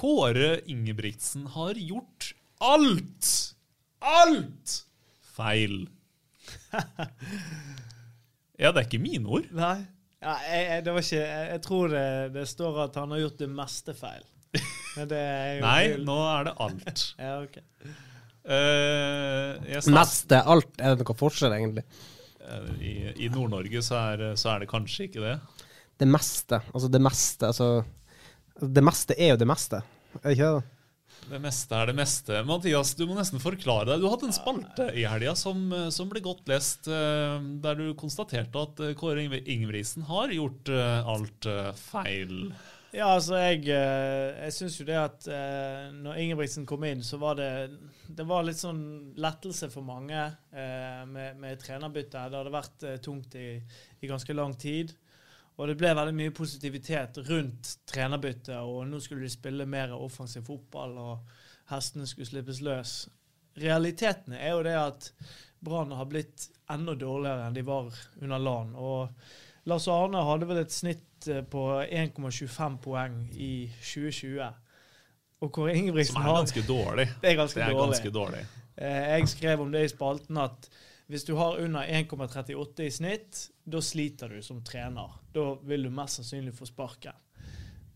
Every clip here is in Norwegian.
Kåre Ingebrigtsen har gjort alt! Alt feil. ja, det er ikke mine ord. Nei. Ja, jeg, jeg, det var ikke, jeg, jeg tror det, det står at han har gjort det meste feil. Men det er jo Nei, nå er det alt. Ja, ok. Uh, Meste alt. Er det noe forskjell, egentlig? eh, I, i Nord-Norge så, så er det kanskje ikke det. Det meste. Altså, det meste Altså Det meste er jo det meste. Er det ikke det? Det meste er det meste. Mathias, du må nesten forklare deg. Du hatt en spalte i helga som, som ble godt lest, eh, der du konstaterte at eh, Kåre Ingebrigtsen har gjort eh, alt eh, feil. Ja, altså, jeg, eh, jeg syns jo det at eh, når Ingebrigtsen kom inn, så var det Det var litt sånn lettelse for mange eh, med, med trenerbytte. Det hadde vært eh, tungt i, i ganske lang tid. Og det ble veldig mye positivitet rundt trenerbyttet, og nå skulle de spille mer offensiv fotball, og hestene skulle slippes løs. Realiteten er jo det at Brann har blitt enda dårligere enn de var under LAN. Og Lars Arne hadde vel et snitt eh, på 1,25 poeng i 2020. Og Kåre Ingebrigtsen Som er ganske dårlig. Det er ganske Det er dårlig. ganske dårlig. Eh, Jeg skrev om det i spalten at hvis du har under 1,38 i snitt, da sliter du som trener. Da vil du mest sannsynlig få sparken.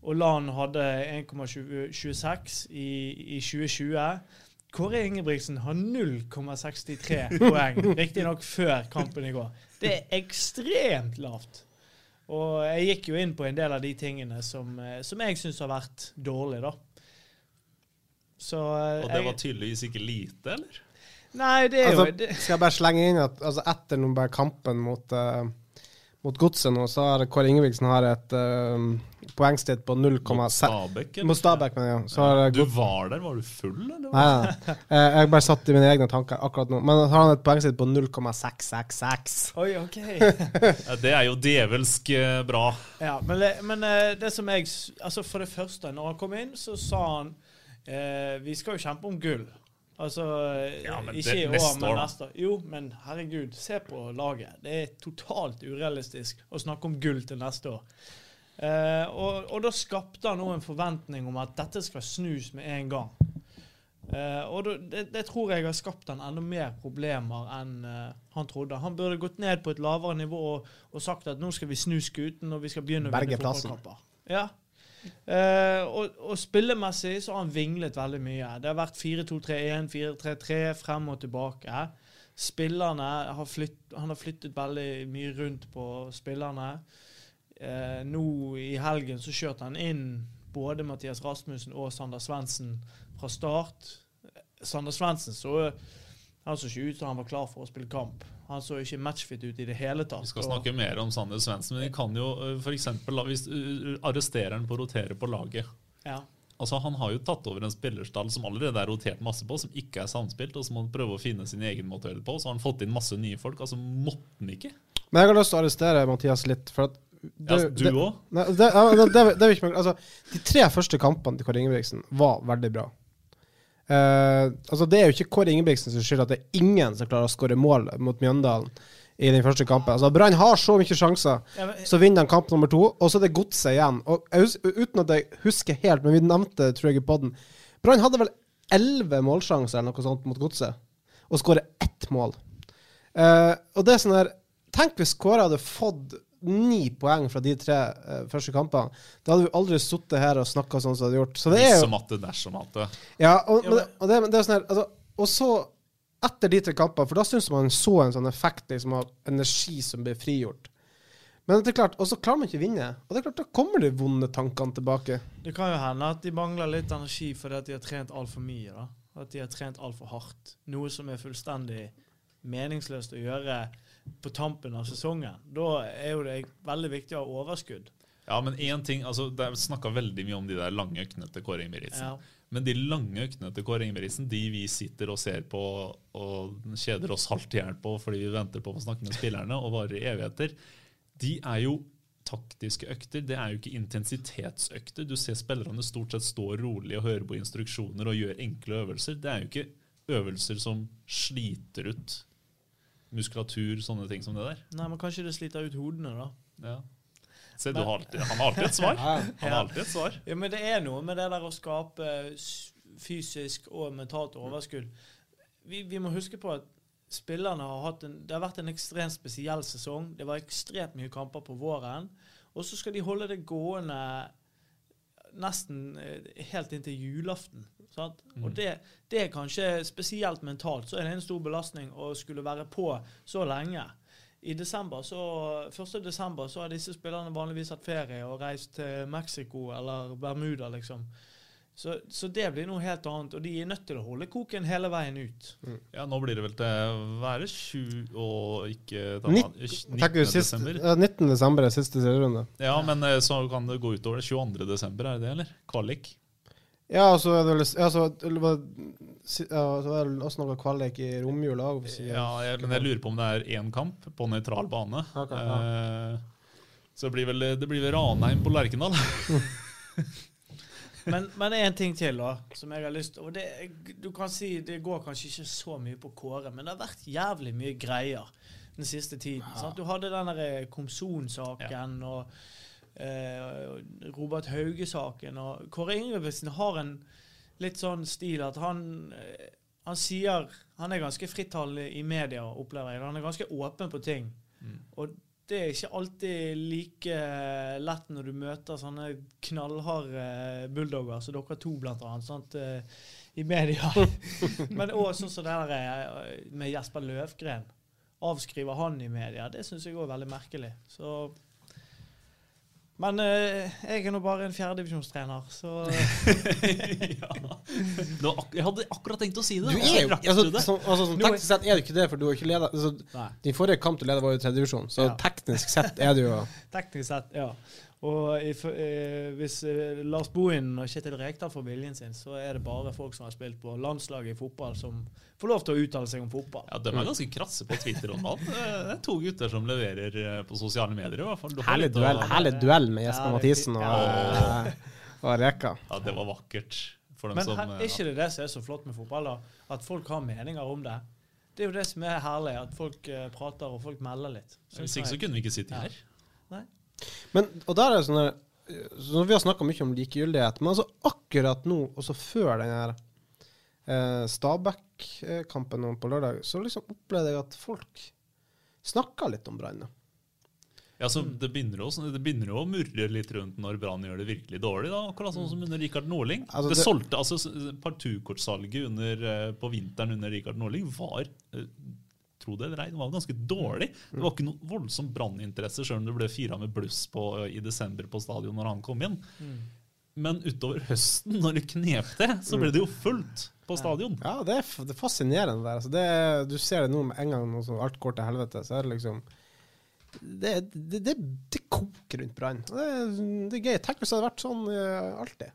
Og LAN hadde 1,26 i, i 2020. Kåre Ingebrigtsen har 0,63 poeng, riktignok før kampen i går. Det er ekstremt lavt. Og jeg gikk jo inn på en del av de tingene som, eh, som jeg syns har vært dårlig, da. Så eh, Og det jeg- var tydeligvis ikke lite, eller? Nei, det er Altså, jo det, skal jeg bare slenge inn at altså, etter noen bare kampen mot, uh, mot Godset nå, så har Kåre Ingebrigtsen har et uh, poengsnitt på 0,6 Stabæk? eller? Mot Stabæk, mener jeg. Så Ja. Du var der, var du full, eller? Nei, nei. Eh, Jeg bare satt i mine egne tanker akkurat nå. Men har han et poengsnitt på 0,666. Oi, OK. Ja, Det er jo djevelsk bra. Ja, men, det, men det som jeg Altså, for det første, når han kom inn, så sa han eh, Vi skal jo kjempe om gull. Altså Ja, Ikke i år, neste men neste år. Jo, men herregud, se på laget. Det er totalt urealistisk å snakke om gull til neste år. Eh, og, og da skapte han òg en forventning om at dette skal snus med en gang. Eh, og det, det tror jeg har skapt han enda mer problemer enn eh, han trodde. Han burde gått ned på et lavere nivå og, og sagt at nå skal vi snu skuten og vi skal begynne å vinne fotballkamper. Ja. Eh, og, og spillemessig så har han vinglet veldig mye. Det har vært 4-2-3-1, 4-3-3, frem og tilbake. Spillerne har flytt, Han har flyttet veldig mye rundt på spillerne. Eh, nå i helgen så kjørte han inn både Mathias Rasmussen og Sander Svendsen fra start. Sander Svendsen så han så ikke ut som han var klar for å spille kamp. Han så ikke matchfit ut i det hele tatt. Vi skal Og- snakke mer om Sander Svendsen, men vi kan jo f.eks. for eksempel, hvis uh, arresterer han på å rotere på laget Ja. Altså Han har jo tatt over en spillerstall som allerede er rotert masse på, som ikke er samspilt, og som han prøver å finne sin egen måte å gjøre det på. Så har han fått inn masse nye folk. Altså Måtte han ikke? Men jeg har lyst til å arrestere Mathias litt. For at Ja, du det- òg? Det, det, det, det altså, de tre første kampene til Kåre Ingebrigtsen var veldig bra. Eh, altså, det er jo ikke Kåre Ingebrigtsen sin skyld at det er ingen som klarer å skåre mål mot Mjøndalen i den første kampen. Altså, Brann har så mye sjanser, Ja, men- så vinner de kamp nummer to, og så er det godset igjen. Og uten at jeg husker helt, men vi nevnte tror jeg i podden Brann hadde vel elleve målsjanser eller noe sånt mot godset, og skårer ett mål. Uh, og det er sånn her Tenk hvis Kåre hadde fått ni poeng fra de tre uh, første kampene, da hadde vi aldri sittet her og snakka sånn som vi hadde gjort. Så det er jo matte, dersom matte. Ja, og, men, og, det, det er sånn her altså, Og så, etter de tre kampene, for da syns man så en sånn effekt liksom, av energi som blir frigjort. Men det er klart, og så klarer man ikke å vinne. Og det er klart, da kommer de vonde tankene tilbake. Det kan jo hende at de mangler litt energi fordi at de har trent altfor mye. da. At de har trent altfor hardt. Noe som er fullstendig meningsløst å gjøre på tampen av sesongen. Da er jo det veldig viktig å ha overskudd. Ja, men én ting, altså, Det er snakka veldig mye om de der lange øktene til Kåre Ingebrigtsen. Ja. Men de lange øktene til Kåre Ingebrigtsen, de vi sitter og ser på og kjeder oss halvt i hjel på fordi vi venter på å snakke med spillerne og varer i evigheter, de er jo taktiske økter. Det er jo ikke intensitetsøkter. Du ser spillerne stort sett stå rolig og høre på instruksjoner og gjøre enkle øvelser. Det er jo ikke øvelser som sliter ut muskulatur, sånne ting som det der. Nei, men kanskje det sliter ut hodene, da. Ja. Se, du har alltid, han har alltid et svar. Han har alltid et svar. Ja, men det er noe med det der å skape fysisk og mentalt overskudd. Vi, vi må huske på at spillerne har hatt en Det har vært en ekstremt spesiell sesong. Det var ekstremt mye kamper på våren. Og så skal de holde det gående nesten eh, helt inntil julaften. Sant? Og det, det er kanskje spesielt mentalt. Så er det en stor belastning å skulle være på så lenge. I desember, så, 1. desember så har disse spillerne vanligvis hatt ferie og reist til Mexico eller Bermuda, liksom. Så, så det blir noe helt annet. Og de er nødt til å holde koken hele veien ut. Ja, Nå blir det vel til å være 7 og ikke ta- 19, 19. tenker du sist, desember. ja, 19. desember er siste serierunde. Ja, men eh, så kan det gå utover det 22. desember, er det det, eller? Kvalik? Ja, og så er det vel ja, så, ja, så er det også noe kvalik i romjula òg. Ja, jeg, men jeg lurer på om det er én kamp på nøytral bane. Okay, ja. Eh, så det blir vel, det blir vel Ranheim på Lerkendal. Men, men en ting til, da, som jeg har lyst. Og det, du kan si det går kanskje ikke så mye på Kåre, men det har vært jævlig mye greier den siste tiden. Sant? Du hadde den der Komson-saken og eh, Robert Hauge-saken. Og Kåre Ingebrigtsen har en litt sånn stil at han eh, han sier Han er ganske frittalende i media, opplever jeg. Han er ganske åpen på ting. Og det er ikke alltid like lett når du møter sånne knallharde bulldogger som dere to, blant annet, sant? eh, i media. Men òg sånn som det der eh, med Jesper Løvgren. Avskriver han i media. Det syns jeg òg er veldig merkelig. Så men eh, jeg er nå bare en fjerdedivisjonstrener, så ja. Jeg hadde akkurat tenkt å si det. Du er jo altså, sånn, altså, sånn, Teknisk sett er du ikke det, for du har ikke leda altså, Din forrige kamp du leda, var jo tredjedivisjon, så Ja. teknisk sett er du jo Teknisk sett, ja. Og if, eh, hvis eh, Lars Bohin og Kjetil Rekdal får viljen sin, så er det bare folk som har spilt på landslaget i fotball, som får lov til å uttale seg om fotball. Ja, De er ganske krasse på Twitter om alt. Det er to gutter som leverer eh, på sosiale medier. i hvert fall. Herlig duell, herlig duell med Jesper Ja, er Mathisen og, fint. eh, og Reka. Ja, Det var vakkert. For dem Men som, her, eh, er ikke det det som er så flott med fotball? da? At folk har meninger om det. Det er jo det som er herlig, at folk prater og folk melder litt. Hvis ikke så kunne vi ikke sitte her. Men, og der er det sånn så Vi har snakka mye om likegyldighet, men altså akkurat nå, også før den her eh, Stabæk-kampen på lørdag, så liksom opplevde jeg at folk snakka litt om Brann. Ja, så det begynner, jo det begynner å murre litt rundt når Brann gjør det virkelig dårlig. da, Akkurat sånn som under Rikard Norling. Altså, det, det- solgte, altså Partukortsalget eh, på vinteren under Rikard Norling var eh, tro det eller ei, den var ganske dårlig. Det var ikke noen voldsom branninteresse, sjøl om det ble fira med bluss på, i desember på stadion når han kom inn. Men utover høsten, når det knep til, så ble det jo fullt på stadion. Ja, det er, det er fascinerende der. Altså, det, du ser det nå med en gang når alt går til helvete, så er det liksom Det, det, det, det koker rundt Brann. Det, det er gøy. Tenk hvis det hadde vært sånn uh, alltid.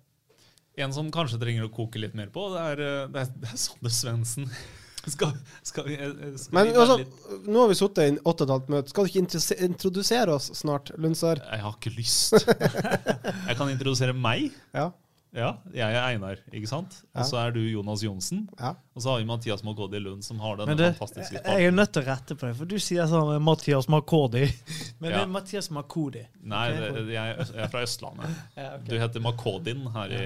En som kanskje trenger å koke litt mer på, det er, eh, det er, er Sander Svendsen. Skal, skal vi, eh, skal Men altså, litt nå har vi sittet i åtte og et halvt minutt. Skal du ikke introdusere oss snart, Lundsar? Jeg har ikke lyst. Jeg kan introdusere meg. Ja. Ja, Jeg er Einar, ikke sant? Og så er du Jonas Johnsen. ja. Og så har vi Mathias Makodi Lund, som har denne Men det, fantastiske jeg er nødt til å rette på det, for du sier sånn Mathias Makodi. Men det er Mathias Makodi. Nei, det, jeg, er- jeg er fra Østlandet. Ja, okay. Du heter Makodin her i,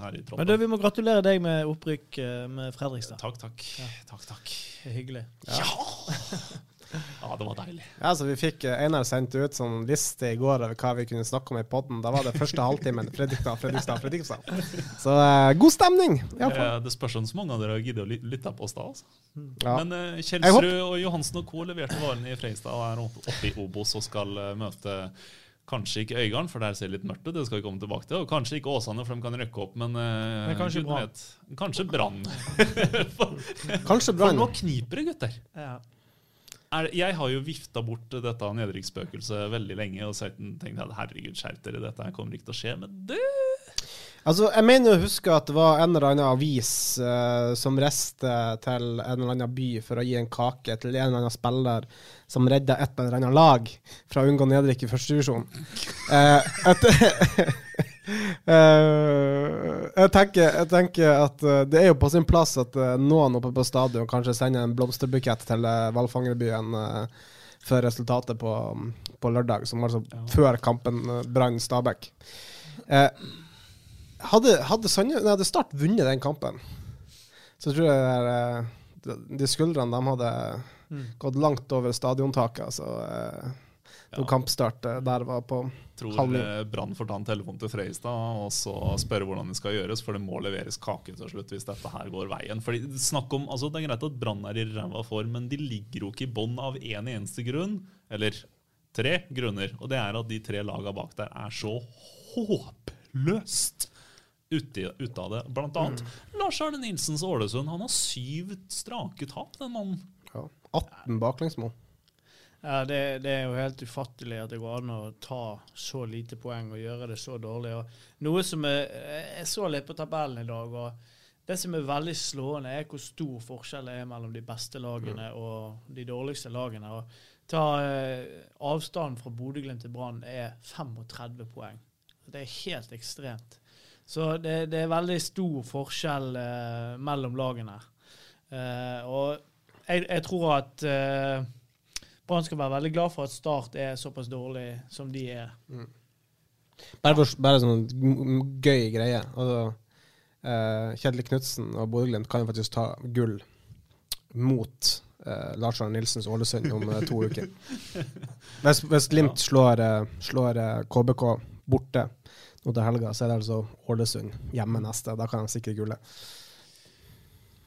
her i Men du, vi må gratulere deg med opprykk eh, med Fredrikstad. Takk, takk. Takk, takk. Det er hyggelig. Ja, det var deilig. Ja, så Vi fikk eh, Einar sendt ut sånn liste i går over hva vi kunne snakke om i poden. Da var det første halvtimen Fredrikstad, Fredrikstad, Fredrikstad. Så eh, god stemning! iallfall. Eh, Det spørs om så mange av dere har giddet å lytte på oss da. Altså. Ja. Men eh, Kjelsrud og Johansen og co. leverte varene i Freistad og er oppe i Obos og skal uh, møte Kanskje ikke Øygarden, for der ser det litt mørkt ut. Det skal vi komme tilbake til. Og kanskje ikke Åsane, for de kan rykke opp. Men, eh, Men kanskje Brann. Kanskje Brann. for, For nå kniper det, gutter. Ja. Er, jeg har jo vifta bort dette nedrykksspøkelset veldig lenge og tenkt at herregud, skjerp dere, dette kommer ikke til å skje. Men det Altså, Jeg mener å huske at det var en eller annen avis uh, som reiste til en eller annen by for å gi en kake til en eller annen spiller som redda et eller annet lag fra å unngå nedrykk i første divisjon. Uh, Eh, jeg, tenker, jeg tenker at uh, det er jo på sin plass at uh, noen oppe på stadion kanskje sender en blomsterbukett til uh, Hvalfangerbyen før resultatet på, på lørdag, som altså før kampen uh, Brann-Stabæk. Hadde, hadde, Sandnes- nei, hadde Start vunnet den kampen, så tror jeg der, de, skuldrene de hadde gått langt over stadiontaket. Altså, eh, når kamp startet der var på tror halv ni. eh, Brann får ta en telefon til Freistad og så spørre hvordan det skal gjøres, for det må leveres kake til slutt hvis dette her går veien. Fordi snakk om, altså Det er greit at Brann er i ræva form, men de ligger jo ikke i bånn av én eneste grunn. Eller tre grunner. Og det er at de tre laga bak der er så håpløst ute, ut av det. Blant annet Lars Arne Nilsens Ålesund. Han har syv strake tap, den mannen. ja, 18 baklengsmål. Ja, det, det er jo helt ufattelig at det går an å ta så lite poeng og gjøre det så dårlig. Og noe som er, Jeg så litt på tabellen i dag, og det som er veldig slående, er hvor stor forskjell det er mellom de beste lagene og de dårligste lagene. Og ta eh, Avstanden fra Bodø-Glimt til Brann er 35 poeng. Det er helt ekstremt. Så det, det er veldig stor forskjell eh, mellom lagene. Eh, og jeg, jeg tror at eh, Brann skal være veldig glad for at Start er såpass dårlig som de er. Bare, for, bare sånn gøy greie. Altså, eh, Kjetil Knutsen og Bodø-Glimt kan jo faktisk ta gull mot eh, Lars Arne Nilsens Ålesund om eh, to uker. Hvis, hvis Glimt slår, slår KBK borte nå til helga, så er det altså Ålesund hjemme neste. Da kan de sikre gullet.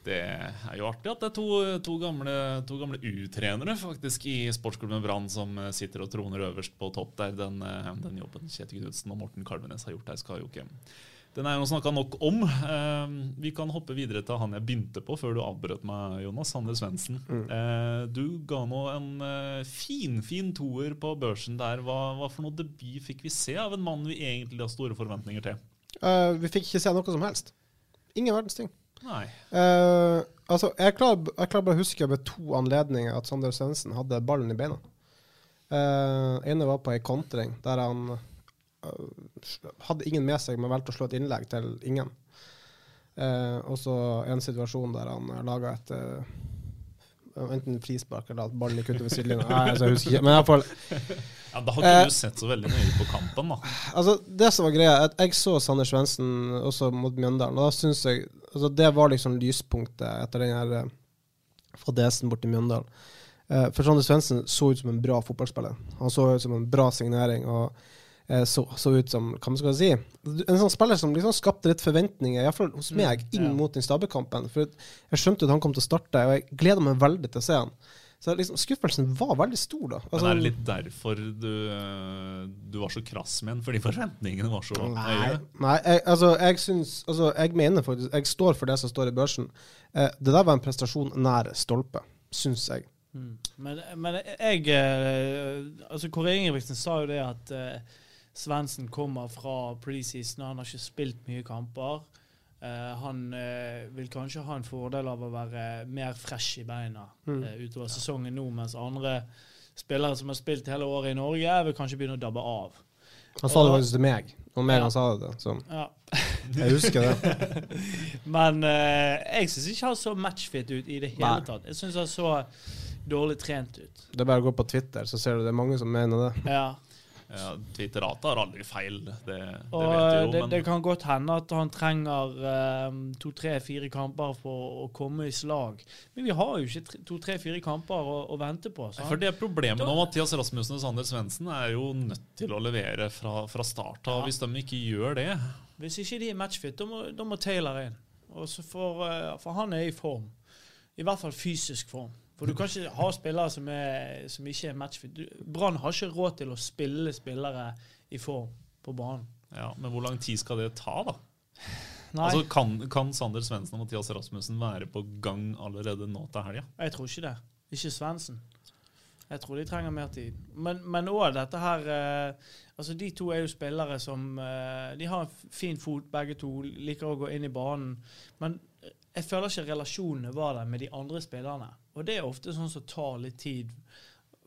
Det er jo artig at det er to, to gamle, to gamle U-trenere faktisk i sportsklubben Brann som eh, sitter og troner øverst på topp der. Den, eh, den jobben Kjetil Knutsen og Morten Kalvenes har gjort der, skal jo ikke Den er jo snakka nok om. Eh, vi kan hoppe videre til han jeg begynte på før du avbrøt meg, Jonas. Sander Svendsen. Mm. du ga nå en finfin fin toer på børsen der. Hva, hva for noe debut fikk vi se av en mann vi egentlig har store forventninger til? Uh, vi fikk ikke se noe som helst. Ingen verdens ting. Nei. Eh, altså, jeg klarer, jeg bare å huske ved to anledninger at Sander Svendsen hadde ballen i beina. Uh, ene var på ei kontring der han uh, hadde ingen med seg, men valgte å slå et innlegg til ingen. Uh, og så en situasjon der han laga et Enten frispark eller at ballen gikk utover sidelinja. Altså, jeg husker ikke. Men i hvert fall Ja, da har ikke Eh, du sett så veldig nøye på kampen, da. Altså, det som var greia, at jeg så Sander Svendsen også mot Mjøndalen, og da syns jeg altså, Det var liksom lyspunktet etter den her eh, fadesen borti Mjøndalen. Eh, for Sander Svendsen så ut som en bra fotballspiller. Han så ut som en bra signering. og så, så ut som hva man skal si, en sånn spiller som liksom skapte litt forventninger, iallfall hos meg, inn ja. mot den Stabæk-kampen. For jeg skjønte at han kom til å starte, og jeg gleda meg veldig til å se han. Så liksom, skuffelsen var veldig stor, da. Men er det litt derfor du, eh, du var så krass med den? Fordi forventningene var så Nei, høye? nei jeg, altså, jeg syns Altså, jeg mener faktisk Jeg står for det som står i børsen. Eh, det der var en prestasjon nær stolpe, syns jeg. Men, men jeg eh, Altså, Kåre Ingebrigtsen sa jo det at uh, Svendsen kommer fra preseason, han har ikke spilt mye kamper. Uh, han uh, vil kanskje ha en fordel av å være mer fresh i beina Mm. uh, utover sesongen nå, mens andre spillere som har spilt hele året i Norge, vil kanskje begynne å dabbe av. Han sa det faktisk til meg, og mer Ja. han sa det. Så Ja. jeg husker det. Men jeg syns ikke han så matchfit ut i det hele Nei. tatt. Jeg syns han så dårlig trent ut. Det er bare å gå på Twitter, så ser du det er mange som mener det. Ja. Ja, Twitterata har aldri feil, det, det Og vet eh, du jo. det, Men det kan godt hende at han trenger eh, to, tre, fire kamper for å komme i slag. Men vi har jo ikke tre- to, tre, fire kamper å, å vente på. sant? for det Problemet nå, Mathias Rasmussen og Sander Svendsen er jo nødt til å levere fra, fra start av. Ja. Hvis de ikke gjør det Hvis ikke de er matchfit, da må, da må Taylor inn. Får, eh, for han er i form. I hvert fall fysisk form. For du kan ikke ha spillere som, er, som ikke er matchfit. Brann har ikke råd til å spille spillere i form på banen. ja, Men hvor lang tid skal det ta, da? Nei, Altså, kan, kan Sander Svendsen og Mathias Rasmussen være på gang allerede nå til helga? jeg tror ikke det. Ikke Svendsen. Jeg tror de trenger mer tid. Men òg dette her eh, Altså, de to er jo spillere som eh, De har en fin fot, begge to. Liker å gå inn i banen. Men jeg føler ikke relasjonene var der med de andre spillerne. Og det er ofte sånn som tar litt tid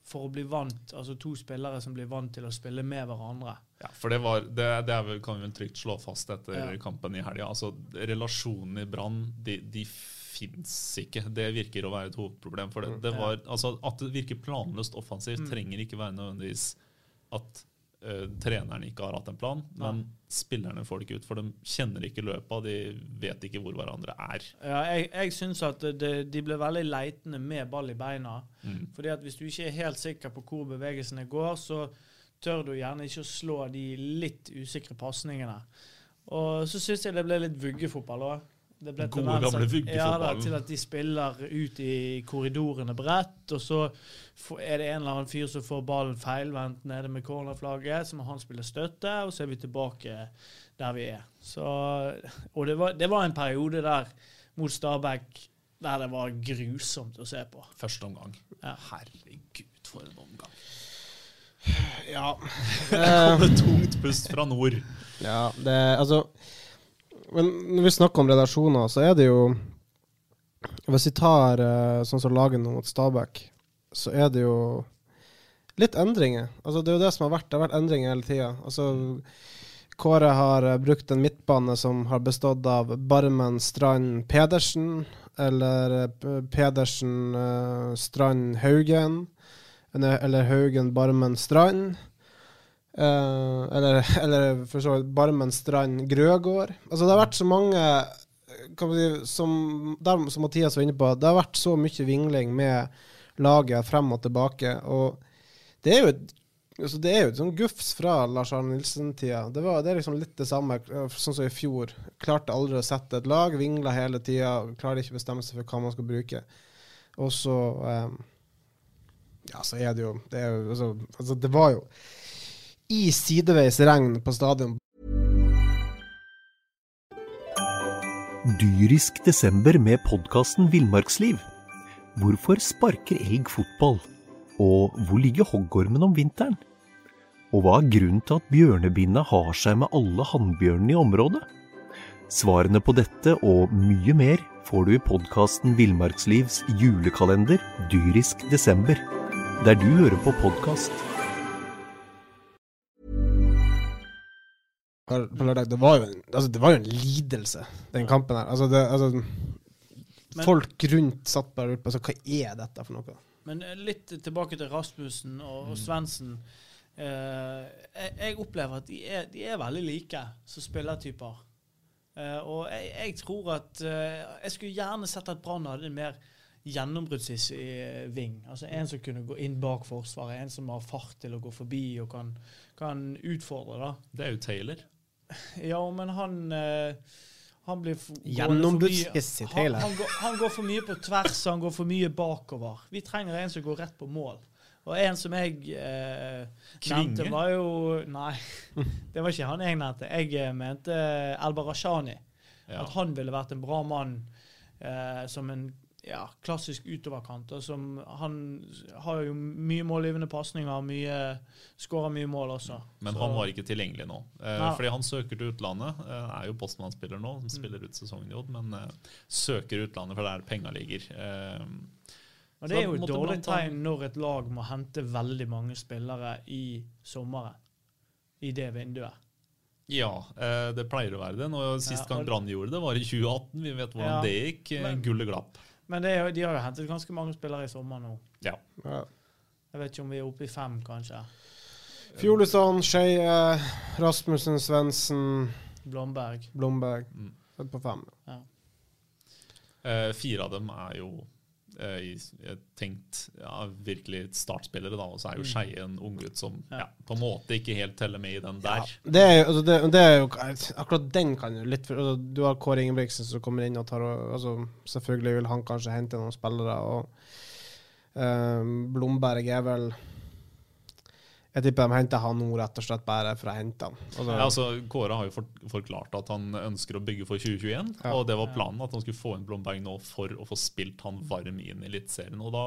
for å bli vant. Altså to spillere som blir vant til å spille med hverandre. Ja, for det, var, det, det vel, kan vi vel trygt slå fast etter Ja. kampen i helga. Altså, relasjonen i Brann, de, de fins ikke. Det virker å være et hovedproblem. For det, det var, altså, at det virker planløst offensivt, Mm. trenger ikke være nødvendigvis at eh, treneren ikke har hatt en plan, men spillerne får det ikke ut. For de kjenner ikke løpet, de vet ikke hvor hverandre er. Ja, jeg, jeg syns at de, de ble veldig leitende med ball i beina. Mm. Fordi at hvis du ikke er helt sikker på hvor bevegelsene går, så tør du gjerne ikke å slå de litt usikre pasningene. Og så syns jeg det ble litt vuggefotball òg. Det ble Gode, tendens gamle vuggefotballen. Ja, da, til at de spiller ut i korridorene bredt, og så er det en eller annen fyr som får ballen feilvendt nede med cornerflagget, så må han spille støtte, og så er vi tilbake der vi er. Så, og det var, det var en periode der mot Stabæk der det var grusomt å se på. Første omgang. Ja. Herregud, for en omgang. Ja. Det kommer tungt pust fra nord. Ja, det Altså Men når vi snakker om relasjoner, så er det jo Hvis vi tar eh, sånn som laget nå mot Stabæk, så er det jo litt endringer. Altså Det er jo det som har vært. Det har vært endringer hele tida. Altså, Kåre har eh, brukt en midtbane som har bestått av Barmen, Strand, Pedersen. Eller eh, Pedersen, Strand, Haugen. Eller Haugen, Barmen, Strand. Eh, eller, eller for så vidt Barmen, Strand, Grøgård. Altså Det har vært så mange si, som, der, som Mathias var inne på, det har vært så mye vingling med laget frem og tilbake. Og det er jo et altså det er jo et sånn gufs fra Lars Arne Nilsen-tida. Det, det er liksom litt det samme eh, sånn som i fjor. Klarte aldri å sette et lag, vingla hele tida. Klarer ikke bestemme seg for hva man skal bruke. Og så um, Ja, så er det jo Det, er jo, altså, altså, det var jo i sideveis regn på stadion. Dyrisk desember med podkasten Villmarksliv. Hvorfor sparker elg fotball? Og hvor ligger hoggormen om vinteren? Og hva er grunnen til at bjørnebinna har seg med alle hannbjørnene i området? Svarene på dette og mye mer får du i podkasten Villmarkslivs julekalender Dyrisk desember, der du hører på podkast. På lørdag. Det var jo en, altså, det var jo en lidelse, den kampen her. Altså, det, altså, Men- folk rundt satt bare og lurte på altså, hva er dette for noe. Men eh, litt tilbake til Rasmussen og, og Svendsen. Uh, jeg, jeg opplever at de er, de er veldig like som spillertyper. Uh, og jeg, jeg tror at uh, Jeg skulle gjerne sett at Brann hadde en mer gjennombruddssissig eh, ving. Altså En som kunne gå inn bak forsvaret, en som har fart til å gå forbi og kan, kan utfordre. da. Det er jo Taylor. Ja, men han eh, han blir for, Taylor. Han, han, går, han går for mye på tvers, han går for mye bakover. Vi trenger en som går rett på mål. Og en som jeg eh, nevnte, var jo Nei, det var ikke han jeg nevnte. Jeg eh, mente Elba Rashani. Ja. At han ville vært en bra mann eh, som en ja, klassisk utoverkant. Og som han har jo mye målgivende pasninger, mye skårer mye mål også. Men Så- han var ikke tilgjengelig nå. Eh, ja. fordi han søker til utlandet. Eh, er jo postmannspiller nå, som spiller ut sesongen i Odd, men eh, søker utlandet for er der penga ligger. Eh, Og det er jo et dårlig tegn når et lag må hente veldig mange spillere i sommeren. I det vinduet. ja, eh, det pleier å være det. Nå, sist gang Brann gjorde det, var i 2018. Vi vet hvordan Ja, det gikk. Eh, men- Gullet glapp. Men det er, de har jo hentet ganske mange spillere i sommer nå. Ja. Ja. Jeg vet ikke om vi er oppe i fem, kanskje. Fjolesson, Skeie, Rasmussen, Svendsen, Blomberg. Blomberg. Mm. På fem. Eh, fire av dem er jo eh, eh, tenkt ja, virkelig startspillere, da. Og så er jo Skeie en unggutt som Ja. ja, på en måte ikke helt teller med i den der. Det er, jo- altså det, det er jo Akkurat den kan jo litt altså, Du har Kåre Ingebrigtsen som kommer inn og tar og- altså, Selvfølgelig vil han kanskje hente noen spillere, og um, Blomberg er vel Jeg tipper de henter han nå rett og slett bare for å hente han. Altså, Ja, altså, Kåre har jo for, forklart at han ønsker å bygge for 2021, Ja. og det var planen at han skulle få inn Blomberg nå for å få spilt han varm inn i Eliteserien. Og da,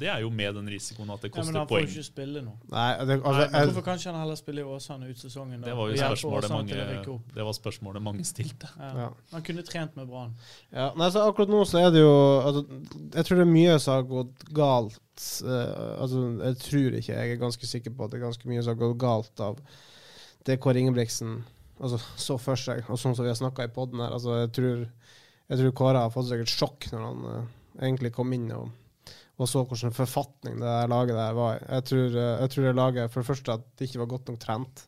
det er jo med den risikoen at det koster poeng. Ja, men han får poeng. jo ikke spille nå. Nei, det, altså, Nei, men hvorfor kan ikke han heller spille i Åsane ut sesongen? Det var jo spørsmålet mange, det var spørsmålet mange stilte. Ja. Ja. Han kunne trent med Brann. Ja, nei, så akkurat nå så er det jo altså, Jeg tror det er mye som har gått galt. Eh, altså, jeg tror ikke, jeg er ganske sikker på at det er ganske mye som har gått galt av det Kåre Ingebrigtsen altså, så for seg, og sånn som vi har snakka i poden her. Altså, jeg tror, jeg tror Kåre har fått seg et sjokk når han uh, egentlig kom inn og, og så hvilken forfatning det der laget der var i. Jeg tror, eh, jeg tror det laget for det første at det ikke var godt nok trent.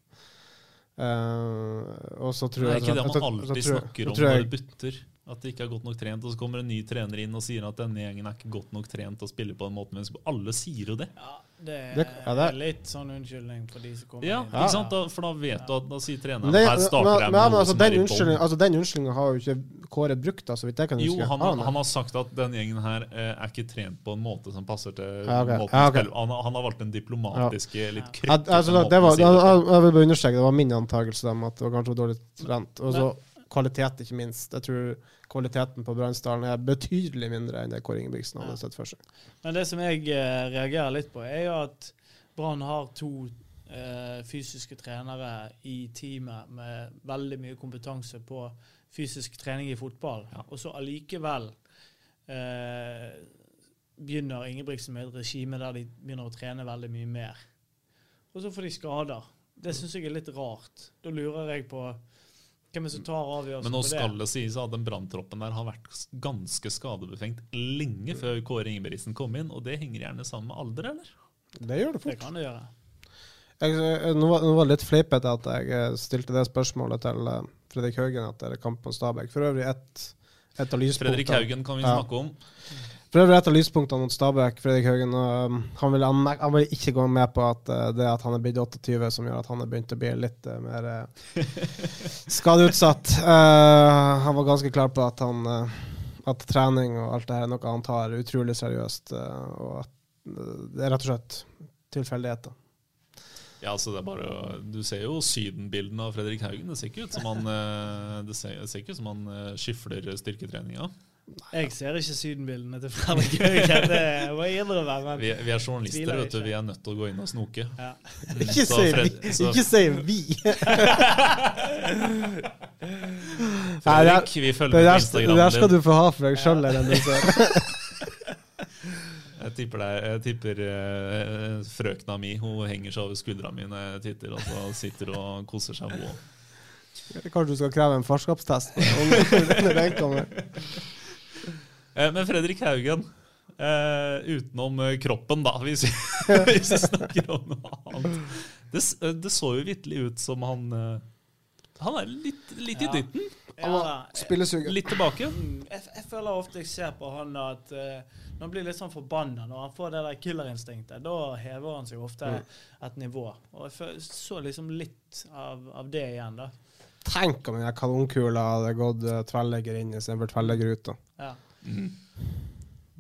Uh, og så tror jeg Det er ikke det man alltid snakker om når det butter. At det ikke er godt nok trent, og så kommer en ny trener inn og sier at denne gjengen er ikke godt nok trent og spiller på den måten. Men alle sier jo det. Ja, det er Det- ja, det er- litt sånn unnskyldning for de som kommer Ja, inn. ikke sant? Da, for da vet du at da sier treneren det, her starter men, jeg men, med noe altså, som er bånn. altså, den unnskyldningen har jo ikke Kåre brukt, da, så vidt jeg kan Jo, huske. han, Har har- han har sagt at den gjengen her eh, er ikke trent på en måte som passer til Ja, okay. måten Ja, okay. Han, har- han har valgt den diplomatiske, litt kryptiske altså, måten det var, å si jeg, det på. jeg vil bare understreke, det var min antakelse om at det var kanskje dårlig trent. Og så kvalitet, ikke minst. Jeg tror kvaliteten på Bransdalen er betydelig mindre enn det Kåre Ingebrigtsen hadde Ja. sett for seg. Men det som jeg eh, reagerer litt på, er jo at Brann har to eh, fysiske trenere i teamet med veldig mye kompetanse på fysisk trening i fotball, Ja. og så allikevel eh, begynner Ingebrigtsen med et regime der de begynner å trene veldig mye mer. Og så får de skader. Det syns jeg er litt rart. Da lurer jeg på hvem er det som tar avgjørelsen Men nå skal det. det sies at den branntroppen der har vært ganske skadebefengt lenge før Kåre Ingebrigtsen kom inn, og det henger gjerne sammen med alder, eller? Det gjør det Det fort. kan det gjøre. Jeg, nå, var, nå var det litt fleipete at jeg eh, stilte det spørsmålet til eh, Fredrik Haugen etter kampen på Stabæk. For øvrig et, et av lyspunktene Fredrik Haugen kan vi Ja. snakke om. For øvrig et av lyspunktene mot Stabæk, Fredrik Haugen, um, han, vil, han, vil ikke gå med på at uh, det at han er blitt 28 som gjør at han er begynt å bli litt uh, mer uh, skadeutsatt. Uh, han var ganske klar på at han uh, at trening og alt det her er noe han tar utrolig seriøst, og at det er rett og slett tilfeldigheter. Ja, altså det er bare, Du ser jo Syden-bildene av Fredrik Haugen. Det ser ikke ut som han, det ser, det ser ikke ut som han skifler styrketreninga. Jeg ser ikke sydenbildene til Fredrik Haugen, det må jeg innrømme. Men Vi, vi er journalister, vet du. Vi er nødt til å gå inn og snoke. ja. Ikke Så si Fred- vi! så- Ikke si vi! Fredrik, vi følger Det med på Instagram. det der skal du få ha for deg sjøl. Jeg tipper, det, jeg tipper uh, frøkna mi hun henger seg over skuldra mi når jeg titter, og så sitter og koser seg. Hun. Kanskje du skal kreve en farskapstest når den kommer. Eh, men Fredrik Haugen, eh, utenom eh, kroppen, da, hvis vi, hvis vi snakker om noe annet. Det, det så jo vitterlig ut som han Han er litt, litt i dytten. Ja, Spillesuger. Litt tilbake. Mm, jeg, jeg føler ofte jeg ser på han at når han blir litt sånn forbanna, når han får det der killerinstinktet, da hever han seg ofte et nivå. Og jeg så liksom litt av, av det igjen, da. Tenk om den kanonkula hadde gått tverrlegger inn istedenfor tverrlegger ut. da. Ja. Mm.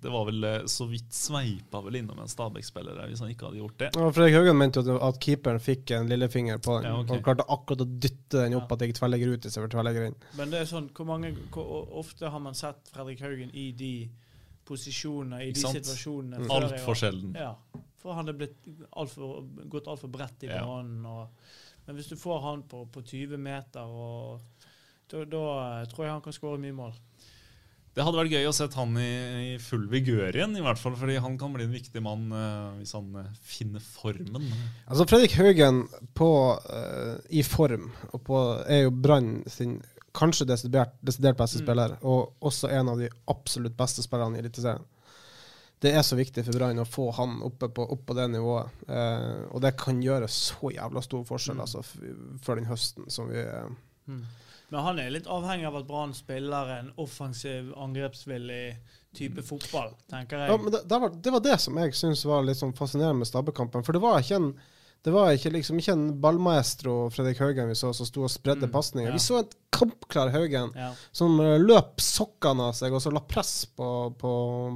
Det var vel eh, så vidt sveipa vel innom en Stabæk-spiller hvis han ikke hadde gjort det. Ja, Fredrik Haugen mente jo at, keeperen fikk en lillefinger på den. Ja, okay. Han klarte akkurat å dytte den opp Ja. at det gikk tverrlegger ut istedenfor tverrlegger inn. Men det er sånn, hvor, mange, hvor ofte har man sett Fredrik Haugen i de posisjonene, i Ikke de sant? situasjonene? Mm. Altfor sjelden. Ja, for han er blitt alt for, gått altfor bredt i banen. Og, men hvis du får han på, på 20 meter, og, da, da eh, tror jeg han kan skåre mye mål. Det hadde vært gøy å sett han i, i full vigør igjen, i hvert fall, fordi han kan bli en viktig mann uh, hvis han uh, finner formen. Altså Fredrik Haugen på, uh, i form og på, er jo Brann sin kanskje desidert, desidert beste Mm. spiller, og også en av de absolutt beste spillerne i Eliteserien. det er så viktig for Brann å få han oppe på, opp på det nivået. Og det kan gjøre så jævla stor forskjell altså, f- for den høsten som vi eh, Men han er litt avhengig av at Brann spiller en offensiv, angrepsvillig type fotball, tenker jeg. Ja, men det, det, var, det var det som jeg syns var litt sånn fascinerende med Stabbekampen. For det var ikke en det var ikke, liksom, ikke en ballmaestro Fredrik Haugen vi så som sto og spredde Mm, pasninger. ja. Vi så en kampklar Haugen Ja. som eh, løp sokkene av seg og så la press på, på,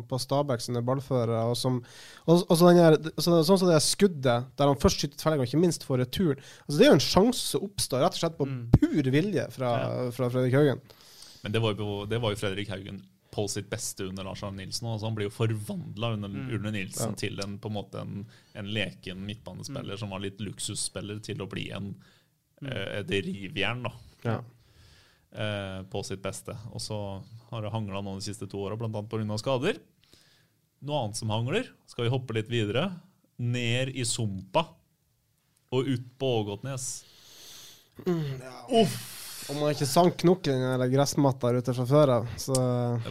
på Stabæk sine ballførere. Og som, og, og så den her, så, sånn som det skuddet der han først skyter tverrlegg og ikke minst får returen. Altså, det er jo en sjanse som oppstår rett og slett på Mm. pur vilje fra, fra Fredrik Haugen. Men det var, jo, det var jo Fredrik Haugen på sitt beste under Lars Arne Nilsen. Altså han blir jo forvandla under, Mm. under Nilsen Ja. til en, på en, måte en, en leken midtbanespiller Mm. som var litt luksusspiller, til å bli en, eh, et rivjern da, Ja. eh, på sitt beste. Og så har det hangla nå de siste to åra, bl.a. pga. skader. Noe annet som hangler, skal vi hoppe litt videre. Ned i sumpa og ut på Ågotnes. Om man ikke sank knokken eller gressmatta ute fra før av, så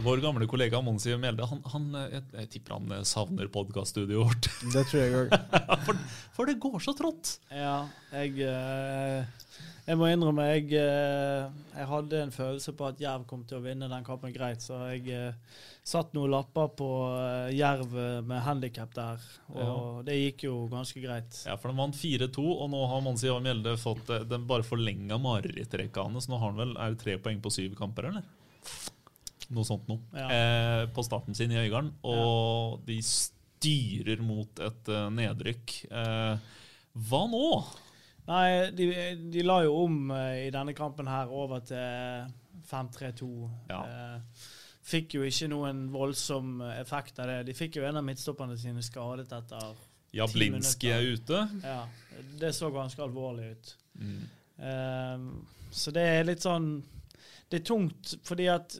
Vår gamle kollega Monsi Mjelde han, han, jeg, jeg tipper han eh, savner podkaststudioet vårt. det tror jeg òg. for, for det går så trått. Ja, jeg eh, Jeg må innrømme, jeg, eh, jeg hadde en følelse på at Jerv kom til å vinne den kampen greit, så jeg eh, satt noen lapper på eh, Jerv med handikap der, og det gikk jo ganske greit. Ja, for De vant 4-2, og nå har Monsi Mjelde fått den bare forlenga marerittrekka hans. Nå har han vel er det tre poeng på syv kamper, eller? Noe sånt noe. Ja. Eh, på starten sin i Øygarden. Og de styrer mot et nedrykk. Eh, hva nå? Nei, de, de la jo om eh, i denne kampen her over til 5-3-2. Ja. Eh, fikk jo ikke noen voldsom effekt av det. De fikk jo en av midtstopperne sine skadet etter Jablinski er ute. Ja, det så ganske alvorlig ut. Mm. Ehm, så det er litt sånn Det er tungt fordi at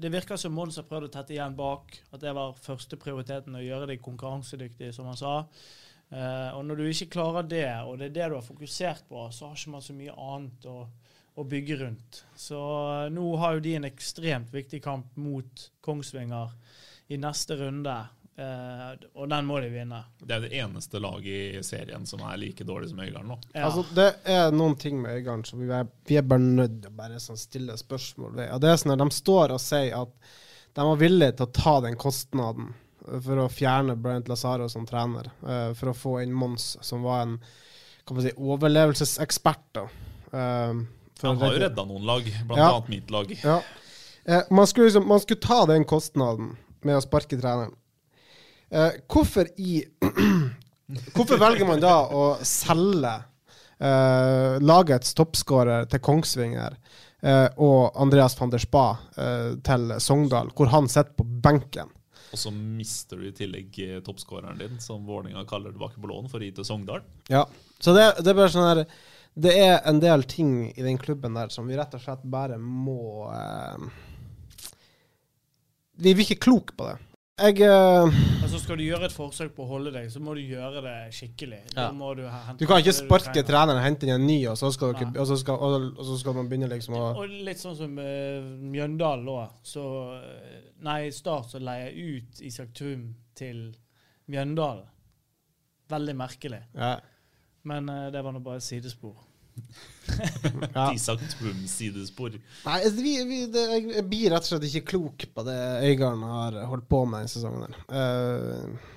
det virker som Mons har prøvd å tette igjen bak. At det var første prioriteten å gjøre de konkurransedyktige, som han sa. Eh, og når du ikke klarer det, og det er det du har fokusert på, så har ikke man så mye annet å, å bygge rundt. Så uh, nå har jo de en ekstremt viktig kamp mot Kongsvinger i neste runde. Uh, og den må de vinne. Det er det eneste laget i serien som er like dårlig som Øygarden nå. Ja. Altså, det er noen ting med Øygarden som vi er, vi er bare nødt til å bare sånn stille spørsmål ved. Og det er sånn at De står og sier at de var villige til å ta den kostnaden for å fjerne Bryant Lazaro som trener, eh, for å få inn Mons, som var en kan man si, overlevelsesekspert. da. Eh, Han har jo redda noen lag, blant Ja. annet mitt lag. Ja. Eh, man, skulle liksom, man skulle ta den kostnaden med å sparke treneren. Hvorfor i Hvorfor velger man da å selge uh, lagets toppskårer til Kongsvinger og Andreas van der Spa til Sogndal, hvor han sitter på benken? Og så mister du i tillegg eh, toppskåreren din, som Vålerenga kaller tilbake på lån, for å gi til Sogndal. Ja. Så det, det er bare sånn her Det er en del ting i den klubben der som vi rett og slett bare må eh, Vi blir ikke klok på det. Jeg uh, Altså Skal du gjøre et forsøk på å holde deg, så må du gjøre det skikkelig. Da Ja. må du, Du kan ikke sparke treneren og hente inn en ny, og så skal, dere, og så skal, og, og så skal man begynne liksom å Og litt sånn som uh, Mjøndalen òg. Så eh, Nei, i Start så leier jeg ut Isak Trum til Mjøndalen. Veldig merkelig. ja. Men uh, det var nå bare et sidespor. Ja. Isak Tvum sidespor. Nei, altså, vi, vi, det, jeg, blir rett og slett ikke klok på det Øygarden har holdt på med denne sesongen. Eh,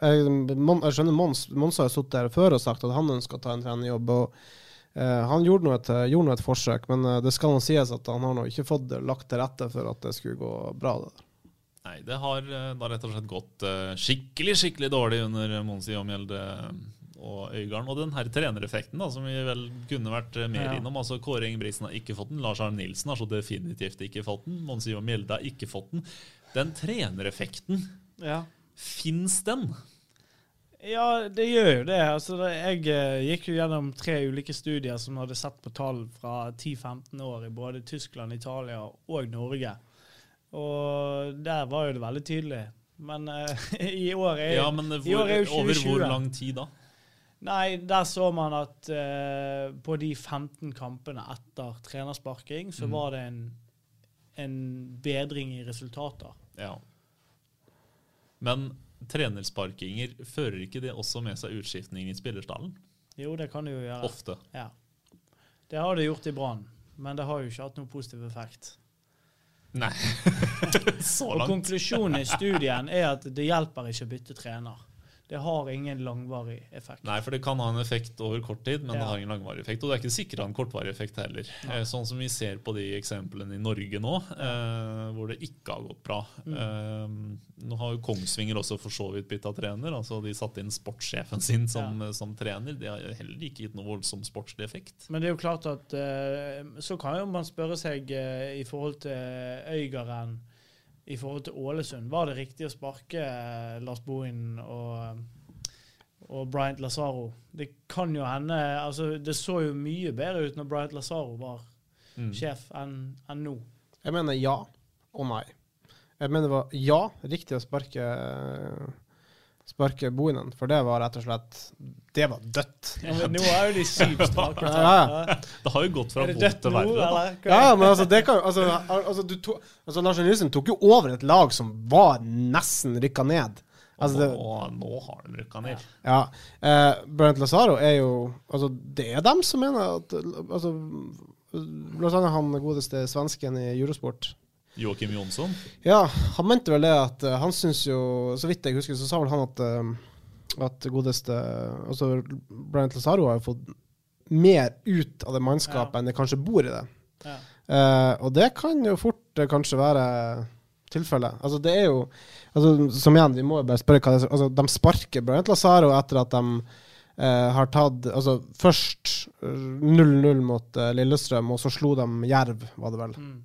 jeg, Mon, jeg skjønner Mons Mons har sittet der før og sagt at han ønsker å ta en trenerjobb. og uh, Han gjorde nå et, gjorde et forsøk, men uh, det skal nå sies at han har nå ikke fått lagt til rette for at det skulle gå bra. Det der. Nei, det har da rett og slett gått skikkelig, skikkelig dårlig under Monsi og Mjelde og Øygarden. Og den her trenereffekten da, som vi vel kunne vært eh, mer Ja. innom. altså Kåre Ingebrigtsen har ikke fått den. Lars Arne Nilsen har så definitivt ikke fått den. Mons og Mjelde har ikke fått den. Den trenereffekten, Ja. fins den? Ja, det gjør jo det. Altså, jeg eh, gikk jo gjennom tre ulike studier som hadde sett på tall fra 10-15 år i både Tyskland, Italia og Norge. Og der var jo det veldig tydelig. Men uh, i år er, Ja, men i hvor, år er jo over hvor lang tid da? Nei, der så man at uh, på de 15 kampene etter trenersparking, så mm. var det en, en bedring i resultater. Ja. Men trenersparkinger, fører ikke det også med seg utskiftning i spillerstallen? Jo, det kan det jo gjøre. Ofte. Ja. Det har det gjort i Brann, men det har jo ikke hatt noen positiv effekt. Nei. Så langt. Og konklusjonen i studien er at det hjelper ikke å bytte trener. Det har ingen langvarig effekt. Nei, for det kan ha en effekt over kort tid, men det har ingen langvarig effekt. Og det er ikke sikra en kortvarig effekt heller. Nei. Eh, sånn som vi ser på de eksemplene i Norge nå, eh, hvor det ikke har gått bra. Mm. Eh, nå har jo Kongsvinger også for så vidt bytta trener. altså De satte inn sportssjefen sin som, som trener. Det har heller ikke gitt noe voldsom sportslig effekt. Men det er jo klart at eh, Så kan jo man spørre seg eh, i forhold til Øygarden i forhold til Ålesund. Var det riktig å sparke eh, Lars Bohin og, og Bryant Lazaro? Det kan jo hende altså Det så jo mye bedre ut når Bryant Lazaro var Mm. sjef enn enn nå. Jeg mener ja og nei. Jeg mener det var ja, riktig å sparke Sparke Bohinen, for det var rett og slett Det var dødt. Ja, men nå er jo de sykt strake. Ja, ja. Det har jo gått fra vondt til verre. Ja, men altså, det kan altså, altså, du to, altså, Lars Nilsen tok jo over et lag som var nesten rykka ned. Altså, det, nå, nå har de rykka ned. ja. Eh, Bernt Lazaro er jo Altså, det er dem som mener at Altså, blant annet han godeste svensken i Eurosport. Joakim Jonsson. Ja, han mente vel det at eh, han syns jo Så vidt jeg husker, så sa vel han at eh, at godeste Altså, Brian Lazaro har jo fått mer ut av det mannskapet Ja. enn det kanskje bor i det. Ja. Uh, og det kan jo fort uh, kanskje være tilfellet. Altså, det er jo altså, Som igjen, vi må jo bare spørre hva det er Altså, de sparker Brian Lazaro etter at de uh, har tatt Altså, først eh, 0-0 mot Lillestrøm, og så slo de Jerv, var det vel. Mm.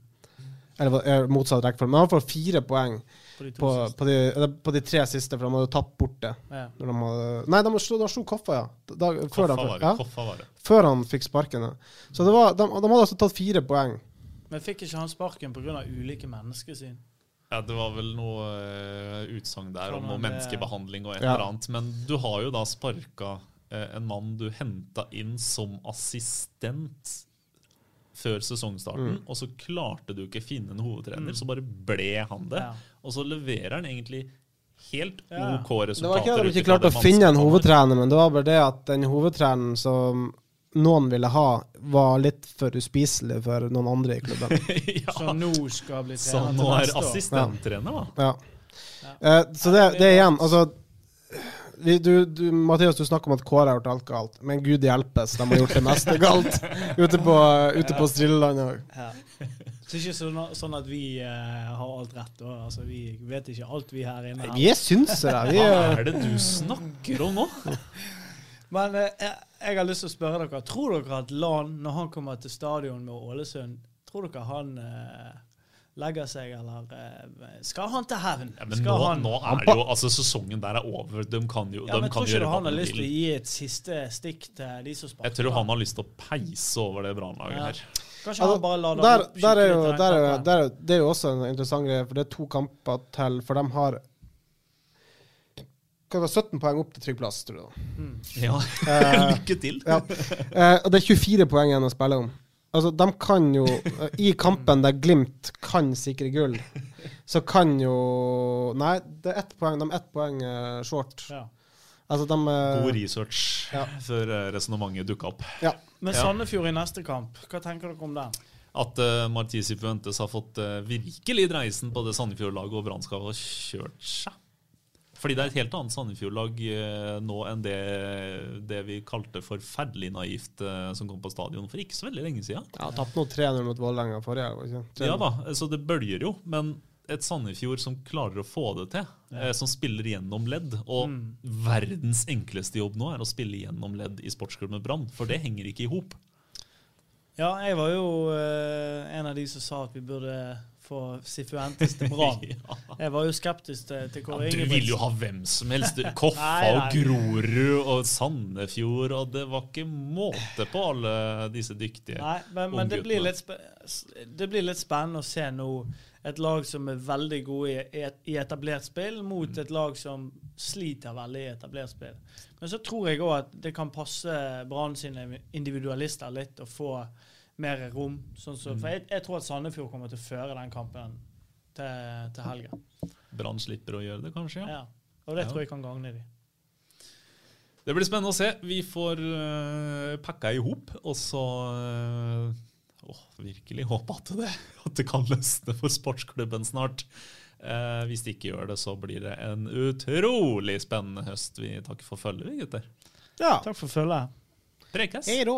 Eller var- eh, motsatt rekkefølge. Men han får fire poeng På de på, på, de, på de tre siste, for de hadde tatt borte. Ja. Når de hadde, nei, de slo, de slo Koffa, ja. Da, før, Koffa de, var det. ja. Koffa var det. før han fikk sparken. Så det var, de, de hadde altså tatt fire poeng. Men fikk ikke han sparken pga. ulike menneskesyn? Ja, Det var vel noe uh, utsagn der om noe menneskebehandling og et Ja. eller annet. Men du har jo da sparka uh, en mann du henta inn som assistent før sesongstarten, Mm. og så klarte du ikke finne en hovedtrener, så bare ble han det. Ja. Og så leverer han egentlig helt Ja. OK Det var ikke at de ikke klarte å finne en hovedtrener, men det var bare det at den hovedtreneren som noen ville ha, var litt for uspiselig for noen andre i klubben. ja. Så nå skal bli Så trener nå til er neste år. assistenttrener, da. Ja. Eh, så det, det er igjen Altså du, du, Mathias, du snakker om at Kåre har gjort alt galt, men gud hjelpes, de har gjort det meste galt ute på, ute på Strilleland òg. Ja. Så det er ikke sånn, sånn at vi uh, har alt rett. Og, Altså, vi vet ikke alt, vi her inne. Vi er det. Vi Hva er, det du snakker om nå? Men eh, jeg, jeg har lyst til å spørre dere. Tror dere at Lan, når han kommer til stadion med Ålesund, tror dere han eh, legger seg, eller eh, Skal han til hevn? Ja, men skal nå, han, nå er det jo Altså, sesongen der er over. De kan jo ja, de men kan Tror ikke han har lyst til å gi et siste stikk til de som sparker? Jeg tror han har lyst til å peise over det brannlaget Ja. her. Kanskje Altså, han bare lader der, der er jo, der er, jo- der er, det er jo også en interessant greie, for det er to kamper til, for de har hva var 17 poeng opp til trygg plass, tror du. Mm. Ja, Eh, lykke til. Ja. Eh, og det er 24 poeng igjen å spille om. Altså, de kan jo I kampen der Glimt kan sikre gull, så kan jo Nei, det er ett poeng. De er ett poeng eh, short. Ja. Altså, de eh, God research Ja. før eh, resonnementet dukka opp. Ja. Men Sandefjord i neste kamp, hva tenker dere om det? At uh, Martisi Fuentes har fått uh, virkelig dreisen på det Sandefjord-laget, og Brann skal ha kjørt seg. Fordi det er et helt annet Sandefjord-lag eh, nå enn det, det vi kalte forferdelig naivt eh, som kom på stadion for ikke så veldig lenge siden. Ja, Tapte nå 3-0 mot Vålerenga forrige helg. Ja da, så det bølger jo. Men et Sandefjord som klarer å få det til, eh, som spiller gjennom ledd. Og verdens enkleste jobb nå er å spille gjennom ledd i sportsklubben Brann, for det henger ikke i hop. Ja, jeg var jo eh, en av de som sa at vi burde få Sifuentes til Brann. Ja. Jeg var jo skeptisk til, til Ja, Ingebrigtsen. du ville vil jo ha hvem som helst. Koffa og Grorud og Sandefjord, og det var ikke måte på alle disse dyktige. Nei, men, men det, blir litt det blir litt spennende å se nå et lag som er veldig gode i, i etablert spill, mot Mm. et lag som sliter veldig i etablert spill. Men så tror jeg òg at det kan passe Brann sine individualister litt å få mer rom. Sånn så, Mm. for jeg, jeg tror at Sandefjord kommer til å føre den kampen til, til helgen. Brann slipper å gjøre det, kanskje? ja. Ja. Og det Ja. tror jeg kan gagne dem. Det blir spennende å se. Vi får uh, pakka i hop, og så uh, åh, virkelig håpe at det, at det kan løsne for sportsklubben snart. Uh, hvis det ikke gjør det, så blir det en utrolig spennende høst. Vi takker for følget, vi gutter. Ja. Takk for følget. Prekes. Hei rå.